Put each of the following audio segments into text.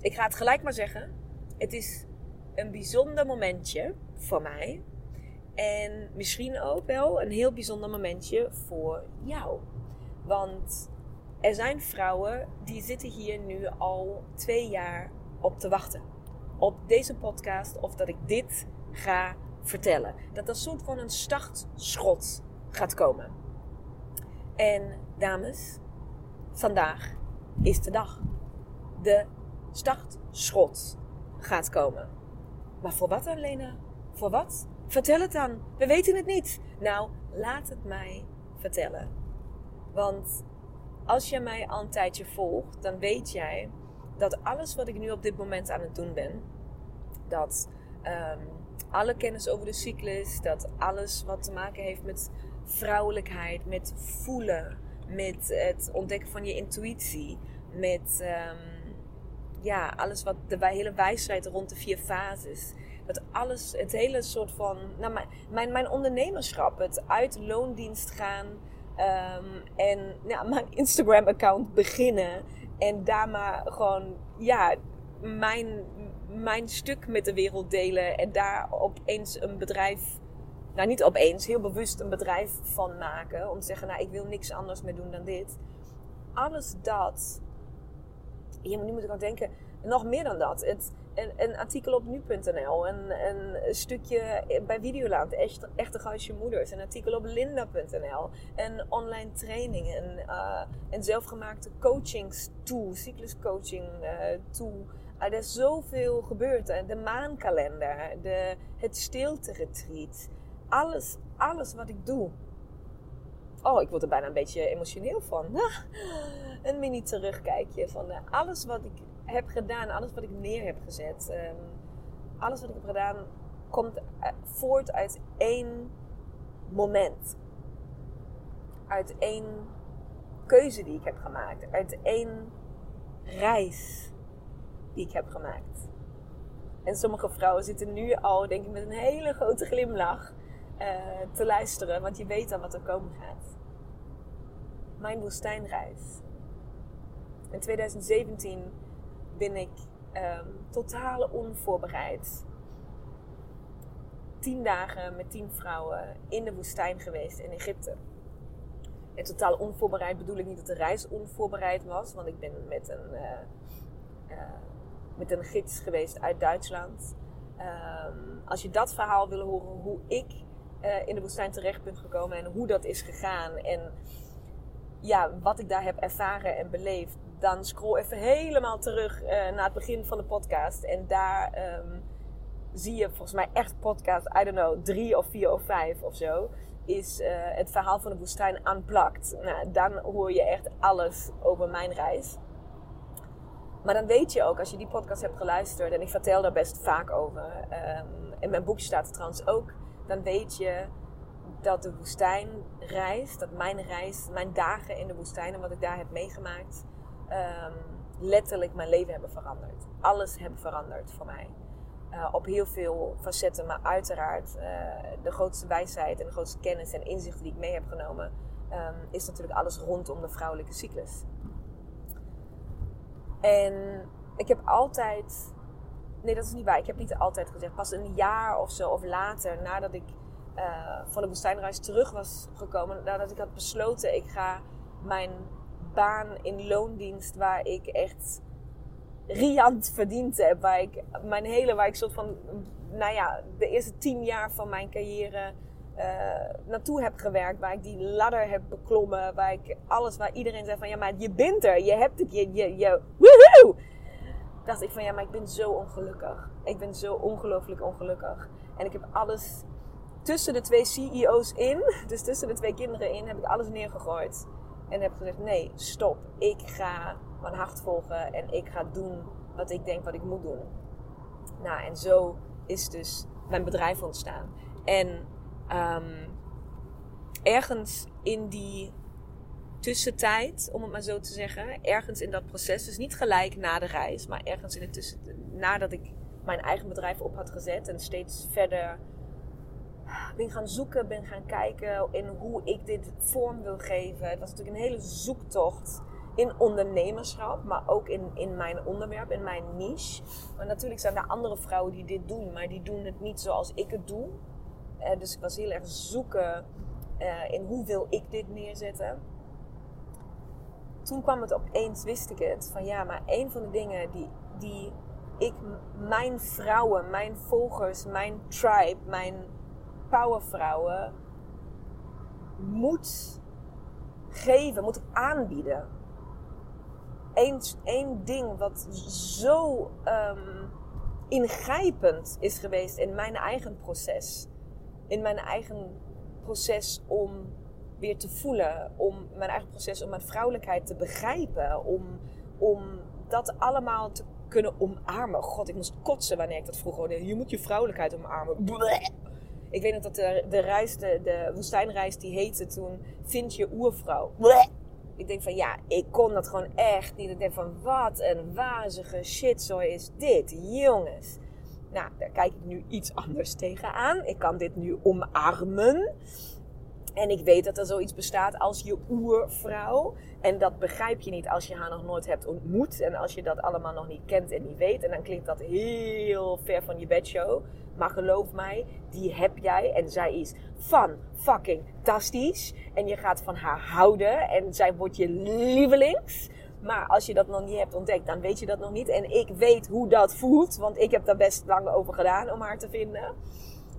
Ik ga het gelijk maar zeggen. Het is een bijzonder momentje voor mij. En misschien ook wel een heel bijzonder momentje voor jou. Want er zijn vrouwen die zitten hier nu al twee jaar op te wachten. Op deze podcast of dat ik dit ga vertellen. Dat er soort van een startschot gaat komen. En dames, vandaag is de dag. De startschot gaat komen. Maar voor wat dan, Lena? Voor wat? Vertel het dan. We weten het niet. Nou, laat het mij vertellen. Want als je mij al een tijdje volgt, dan weet jij dat alles wat ik nu op dit moment aan het doen ben, dat um, alle kennis over de cyclus, dat alles wat te maken heeft met vrouwelijkheid, met voelen, met het ontdekken van je intuïtie, met um, ja, alles wat de hele wijsheid rond de vier fases. Dat alles, het hele soort van, nou, mijn, mijn, ondernemerschap, het uit loondienst gaan um, en ja, mijn Instagram-account beginnen en daar maar gewoon, ja, mijn, mijn stuk met de wereld delen en daar opeens een bedrijf, nou niet opeens, heel bewust een bedrijf van maken. Om te zeggen, nou ik wil niks anders meer doen dan dit. Alles dat, ja, nu moet ik ook denken, nog meer dan dat. Het, een, een artikel op nu.nl, een, een stukje bij Videoland, echt, Echte Gastje Moeders, een artikel op linda.nl, een online training, een, uh, een zelfgemaakte coachingstool, cycluscoaching uh, tool er is zoveel gebeurd. De maankalender, de, het stilte-retreat. Alles, alles wat ik doe. Oh, ik word er bijna een beetje emotioneel van. een mini terugkijkje van uh, alles wat ik heb gedaan, alles wat ik neer heb gezet. Um, alles wat ik heb gedaan komt uh, voort uit één moment. Uit één keuze die ik heb gemaakt. Uit één reis die ik heb gemaakt. En sommige vrouwen zitten nu al, denk ik, met een hele grote glimlach uh, te luisteren, want je weet dan wat er komen gaat. Mijn woestijnreis. In 2017 ben ik um, totaal onvoorbereid. Tien dagen met tien vrouwen in de woestijn geweest in Egypte. En totaal onvoorbereid bedoel ik niet dat de reis onvoorbereid was, want ik ben met een. Uh, uh, met een gids geweest uit Duitsland. Um, als je dat verhaal wil horen, hoe ik in de woestijn terecht ben gekomen en hoe dat is gegaan en ja, wat ik daar heb ervaren en beleefd, dan scroll even helemaal terug uh, naar het begin van de podcast. En daar um, zie je volgens mij echt podcast, I don't know, drie of vier of vijf of zo. Is uh, het verhaal van de woestijn aanplakt. Nou, dan hoor je echt alles over mijn reis. Maar dan weet je ook, als je die podcast hebt geluisterd, en ik vertel daar best vaak over, um, in mijn boekje staat het trouwens ook, dan weet je dat de woestijnreis, dat mijn reis, mijn dagen in de woestijn en wat ik daar heb meegemaakt, um, letterlijk mijn leven hebben veranderd. Alles hebben veranderd voor mij. Uh, op heel veel facetten, maar uiteraard uh, de grootste wijsheid en de grootste kennis en inzichten die ik mee heb genomen, um, is natuurlijk alles rondom de vrouwelijke cyclus. En ik heb altijd. Nee, dat is niet waar. Ik heb niet altijd gezegd. Pas een jaar of zo, of later, nadat ik uh, van de woestijnreis terug was gekomen, nadat ik had besloten, ik ga mijn baan in loondienst, waar ik echt riant verdiend heb. Waar ik mijn hele, waar ik soort van, nou ja, de eerste tien jaar van mijn carrière uh, naartoe heb gewerkt. Waar ik die ladder heb beklommen. Waar ik alles, waar iedereen zei van ja, maar je bent er. Je hebt het, je, je, je, woehoe! Dacht ik van ja, maar ik ben zo ongelukkig. Ik ben zo ongelooflijk ongelukkig. En ik heb alles tussen de twee CEO's in, dus tussen de twee kinderen in, heb ik alles neergegooid. En heb gezegd: nee, stop. Ik ga mijn hart volgen en ik ga doen wat ik denk wat ik moet doen. Nou, en zo is dus mijn bedrijf ontstaan. En um, ergens in die tussentijd, om het maar zo te zeggen, ergens in dat proces, dus niet gelijk na de reis, maar ergens in de tussen, nadat ik mijn eigen bedrijf op had gezet en steeds verder ben gaan zoeken, ben gaan kijken in hoe ik dit vorm wil geven. Het was natuurlijk een hele zoektocht in ondernemerschap, maar ook in, in mijn onderwerp, in mijn niche. Maar natuurlijk zijn er andere vrouwen die dit doen, maar die doen het niet zoals ik het doe. Uh, dus ik was heel erg zoeken uh, in hoe wil ik dit neerzetten. Toen kwam het opeens, wist ik het, van ja, maar een van de dingen die, die ik mijn vrouwen, mijn volgers, mijn tribe, mijn powervrouwen moet geven, moet aanbieden. Eén, één ding wat zo um, ingrijpend is geweest in mijn eigen proces. In mijn eigen proces om weer te voelen. Om mijn eigen proces om mijn vrouwelijkheid te begrijpen. Om, om dat allemaal te kunnen omarmen. God, ik moest kotsen wanneer ik dat vroeg hoorde. Je moet je vrouwelijkheid omarmen. Ik weet nog dat de, de reis, de, de woestijnreis, die heette toen Vind je oervrouw. Ik denk van ja, ik kon dat gewoon echt niet. Ik denk van wat een wazige shitzooi is dit, jongens. Nou, daar kijk ik nu iets anders tegenaan. Ik kan dit nu omarmen. En ik weet dat er zoiets bestaat als je oervrouw. En dat begrijp je niet als je haar nog nooit hebt ontmoet. En als je dat allemaal nog niet kent en niet weet. En dan klinkt dat heel ver van je bedshow. Maar geloof mij, die heb jij. En zij is van fucking fantastisch. En je gaat van haar houden. En zij wordt je lievelings. Maar als je dat nog niet hebt ontdekt, dan weet je dat nog niet. En ik weet hoe dat voelt. Want ik heb daar best lang over gedaan om haar te vinden.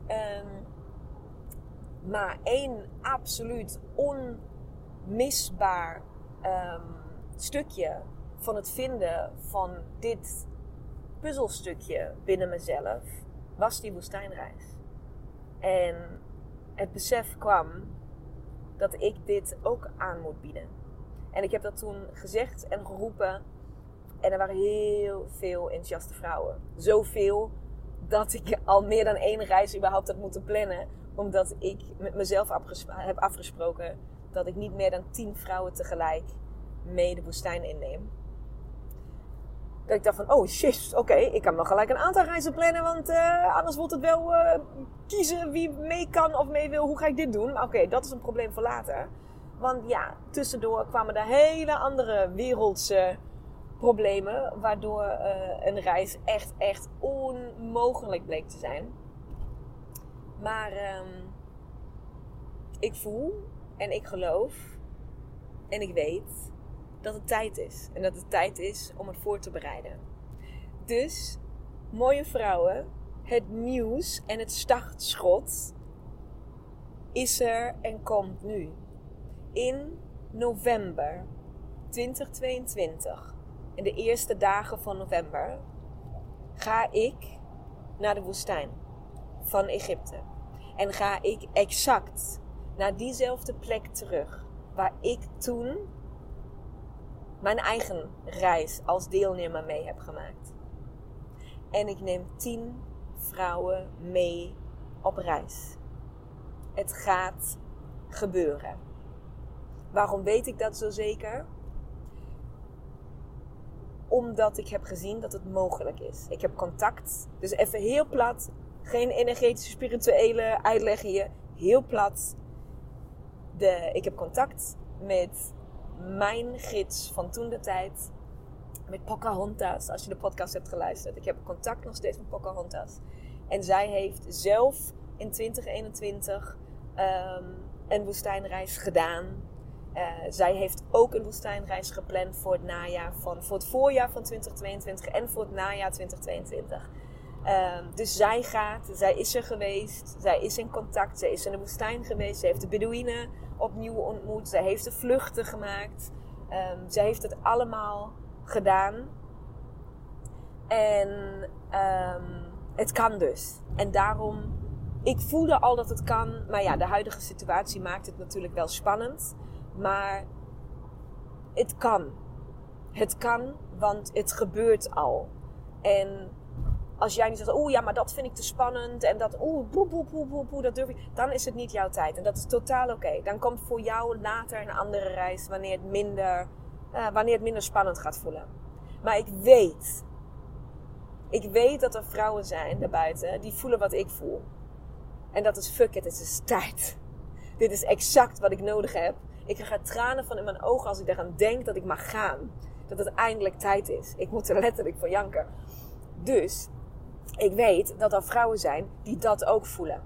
Um, maar één absoluut onmisbaar um, stukje van het vinden van dit puzzelstukje binnen mezelf was die woestijnreis. En het besef kwam dat ik dit ook aan moet bieden. En ik heb dat toen gezegd en geroepen. En er waren heel veel enthousiaste vrouwen. Zoveel dat ik al meer dan één reis überhaupt had moeten plannen omdat ik met mezelf heb afgesproken dat ik niet meer dan tien vrouwen tegelijk mee de woestijn inneem. Dat ik dacht van, oh shit, oké, ik kan wel gelijk een aantal reizen plannen, want uh, anders wordt het wel uh, kiezen wie mee kan of mee wil. Hoe ga ik dit doen? Oké, dat is een probleem voor later. Want ja, tussendoor kwamen er hele andere wereldse problemen, waardoor uh, een reis echt, echt onmogelijk bleek te zijn. Maar um, ik voel en ik geloof en ik weet dat het tijd is. En dat het tijd is om het voor te bereiden. Dus, mooie vrouwen, het nieuws en het startschot is er en komt nu. In november 2022, in de eerste dagen van november, ga ik naar de woestijn van Egypte. En ga ik exact naar diezelfde plek terug waar ik toen mijn eigen reis als deelnemer mee heb gemaakt. En ik neem tien vrouwen mee op reis. Het gaat gebeuren. Waarom weet ik dat zo zeker? Omdat ik heb gezien dat het mogelijk is. Ik heb contact. Dus even heel plat. Geen energetische, spirituele uitleg hier. Heel plat. De, ik heb contact met mijn gids van toen de tijd. Met Pocahontas, als je de podcast hebt geluisterd. Ik heb contact nog steeds met Pocahontas. En zij heeft zelf in 2021 um, ehm, een woestijnreis gedaan. zij heeft ook een woestijnreis gepland voor het najaar van, voor het voorjaar van 2022 en voor het najaar 2022. Ehm, dus zij gaat, zij is er geweest, zij is in contact, zij is in de woestijn geweest, ze heeft de Bedouinen opnieuw ontmoet, zij heeft de vluchten gemaakt, um, zij heeft het allemaal gedaan. En um, het kan dus. En daarom, ik voelde al dat het kan, maar ja, de huidige situatie maakt het natuurlijk wel spannend. Maar het kan. Het kan, want het gebeurt al. En als jij niet zegt, oeh ja, maar dat vind ik te spannend en dat, oeh, boe, boe, boe, boe, boe, dat durf ik, dan is het niet jouw tijd. En dat is totaal oké. Dan komt voor jou later een andere reis wanneer het minder, uh, wanneer het minder spannend gaat voelen. Maar ik weet, ik weet dat er vrouwen zijn daarbuiten die voelen wat ik voel. En dat is fuck it, het is tijd. Dit is exact wat ik nodig heb. Ik krijg tranen van in mijn ogen als ik eraan denk dat ik mag gaan. Dat het eindelijk tijd is. Ik moet er letterlijk van janken. Dus ik weet dat er vrouwen zijn die dat ook voelen.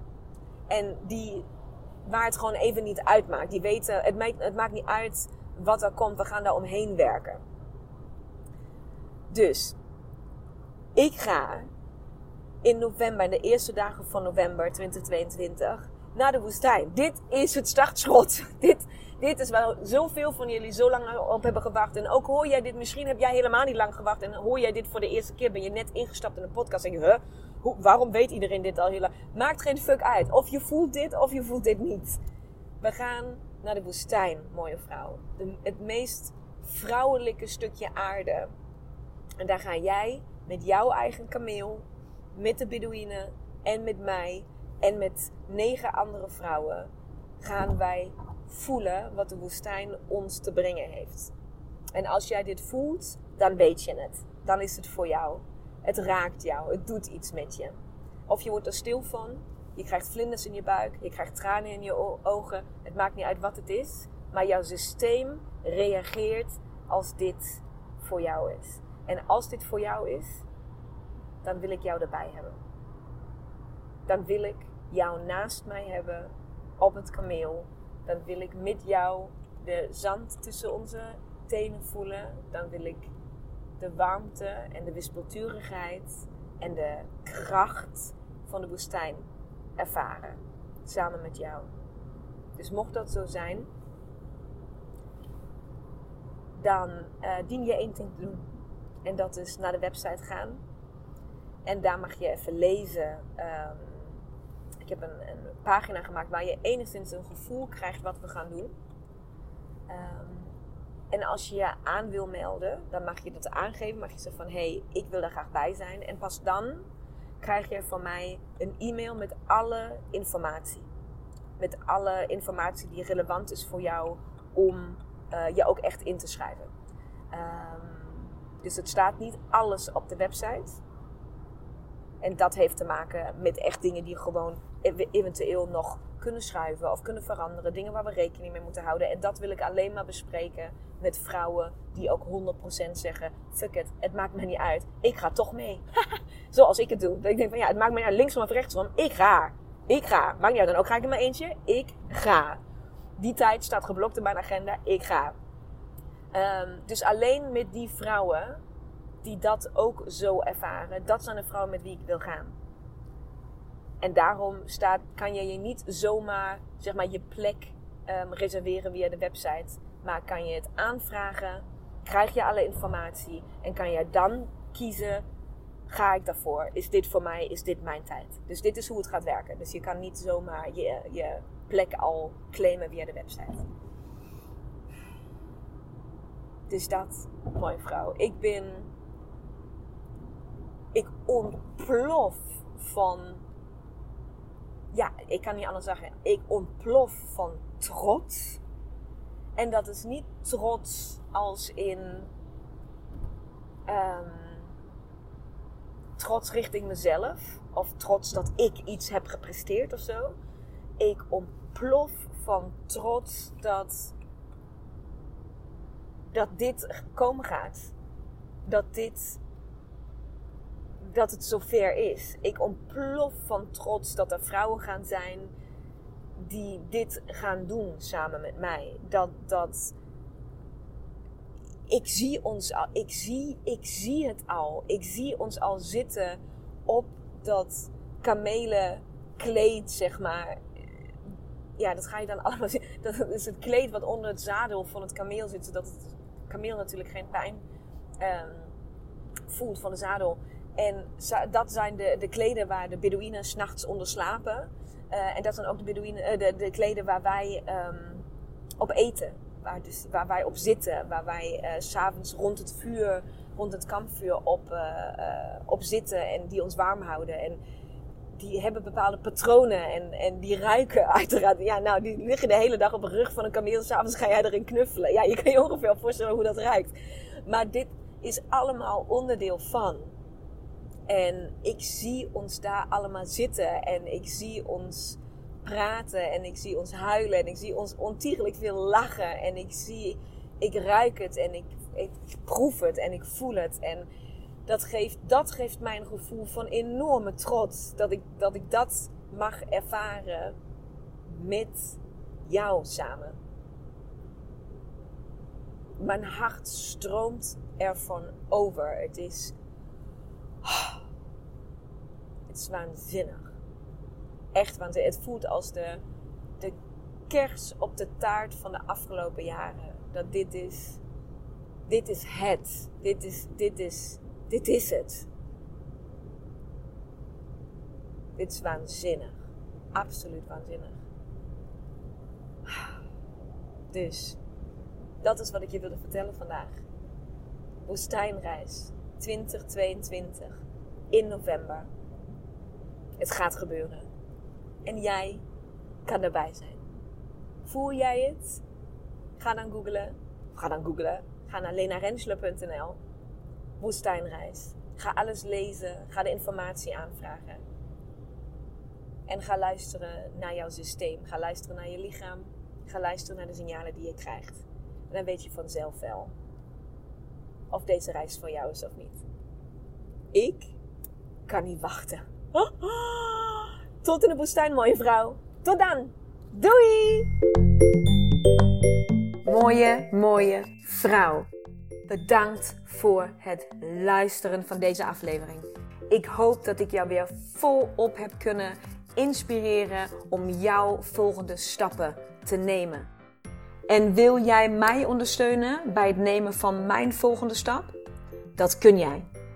En die, waar het gewoon even niet uitmaakt. Die weten, het maakt, het maakt niet uit wat er komt, we gaan daar omheen werken. Dus, ik ga in november, in de eerste dagen van november 2022, naar de woestijn. Dit is het startschot. Dit, dit is waar zoveel van jullie zo lang op hebben gewacht. En ook hoor jij dit, misschien heb jij helemaal niet lang gewacht. En hoor jij dit voor de eerste keer, ben je net ingestapt in een podcast. En je, huh, hoe, waarom weet iedereen dit al heel lang? Maakt geen fuck uit. Of je voelt dit, of je voelt dit niet. We gaan naar de woestijn, mooie vrouw. De, het meest vrouwelijke stukje aarde. En daar ga jij met jouw eigen kameel, met de Bedouinen en met mij en met negen andere vrouwen gaan wij voelen wat de woestijn ons te brengen heeft. En als jij dit voelt, dan weet je het. Dan is het voor jou. Het raakt jou. Het doet iets met je. Of je wordt er stil van. Je krijgt vlinders in je buik. Je krijgt tranen in je ogen. Het maakt niet uit wat het is. Maar jouw systeem reageert als dit voor jou is. En als dit voor jou is, dan wil ik jou erbij hebben. Dan wil ik jou naast mij hebben op het kameel dan wil ik met jou de zand tussen onze tenen voelen. Dan wil ik de warmte en de wispelturigheid en de kracht van de woestijn ervaren. Samen met jou. Dus mocht dat zo zijn, dan uh, dien je één ding te doen. En dat is naar de website gaan. En daar mag je even lezen. Um, ik heb een, een, pagina gemaakt waar je enigszins een gevoel krijgt wat we gaan doen. Ehm, en als je je aan wil melden, dan mag je dat aangeven. Mag je zeggen van, hé, hey, ik wil er graag bij zijn. En pas dan krijg je van mij een e-mail met alle informatie. Met alle informatie die relevant is voor jou om uh, je ook echt in te schrijven. Um, dus het staat niet alles op de website. En dat heeft te maken met echt dingen die gewoon eventueel nog kunnen schuiven of kunnen veranderen. Dingen waar we rekening mee moeten houden. En dat wil ik alleen maar bespreken met vrouwen die ook 100% zeggen: fuck it, het maakt me niet uit. Ik ga toch mee. Zoals ik het doe. Dat ik denk van ja, het maakt me niet uit linksom of rechtsom. Ik ga. Ik ga. Maakt niet uit. Dan ook ga ik in mijn eentje. Ik ga. Die tijd staat geblokt in mijn agenda. Ik ga. Um, dus alleen met die vrouwen die dat ook zo ervaren. Dat zijn de vrouwen met wie ik wil gaan. En daarom staat, kan je je niet zomaar zeg maar, je plek um, reserveren via de website. Maar kan je het aanvragen, krijg je alle informatie en kan je dan kiezen, ga ik daarvoor? Is dit voor mij, is dit mijn tijd? Dus dit is hoe het gaat werken. Dus je kan niet zomaar je, je plek al claimen via de website. Dus dat, mooie vrouw. Ik ben ik ontplof van. Ja, ik kan niet anders zeggen. Ik ontplof van trots. En dat is niet trots als in. Um, trots richting mezelf. Of trots dat ik iets heb gepresteerd of zo. Ik ontplof van trots dat. Dat dit komen gaat. Dat dit dat het zover is. Ik ontplof van trots dat er vrouwen gaan zijn die dit gaan doen samen met mij. Dat, dat ik zie ons al, ik zie, ik zie het al. Ik zie ons al zitten op dat kamelenkleed, zeg maar. Ja, dat ga je dan allemaal zien. Dat is het kleed wat onder het zadel van het kameel zit, zodat het kameel natuurlijk geen pijn um, voelt van de zadel. En dat zijn de, de kleden waar de Bedouinen s'nachts onder slapen. Uh, en dat zijn ook de, Bedouinen, uh, de, de kleden waar wij um, op eten. Waar, dus, waar wij op zitten. Waar wij uh, s'avonds rond het vuur, rond het kampvuur op, op zitten. En die ons warm houden. En die hebben bepaalde patronen. En, en die ruiken uiteraard. Ja, nou, die liggen de hele dag op de rug van een kameel. S'avonds ga jij erin knuffelen. Ja, je kan je ongeveer voorstellen hoe dat ruikt. Maar dit is allemaal onderdeel van. En ik zie ons daar allemaal zitten en ik zie ons praten en ik zie ons huilen en ik zie ons ontiegelijk veel lachen en ik zie, ik ruik het en ik, ik proef het en ik voel het. En dat geeft, dat geeft mij een gevoel van enorme trots dat ik, dat ik dat mag ervaren met jou samen. Mijn hart stroomt ervan over. Het is het is waanzinnig. Echt waanzinnig. Het voelt als de, de kers op de taart van de afgelopen jaren. Dat dit is, dit is het. Dit is, dit is, dit is het. Dit is waanzinnig. Absoluut waanzinnig. Dus, dat is wat ik je wilde vertellen vandaag. Woestijnreis 2022 in november. Het gaat gebeuren. En jij kan erbij zijn. Voel jij het? Ga dan googlen. Ga dan googlen. Ga naar lenarensler.nl. Woestijnreis. Ga alles lezen. Ga de informatie aanvragen. En ga luisteren naar jouw systeem. Ga luisteren naar je lichaam. Ga luisteren naar de signalen die je krijgt. En dan weet je vanzelf wel of deze reis voor jou is of niet. Ik kan niet wachten. Tot in de woestijn, mooie vrouw. Tot dan. Doei! Mooie, mooie vrouw. Bedankt voor het luisteren van deze aflevering. Ik hoop dat ik jou weer volop heb kunnen inspireren om jouw volgende stappen te nemen. En wil jij mij ondersteunen bij het nemen van mijn volgende stap? Dat kun jij.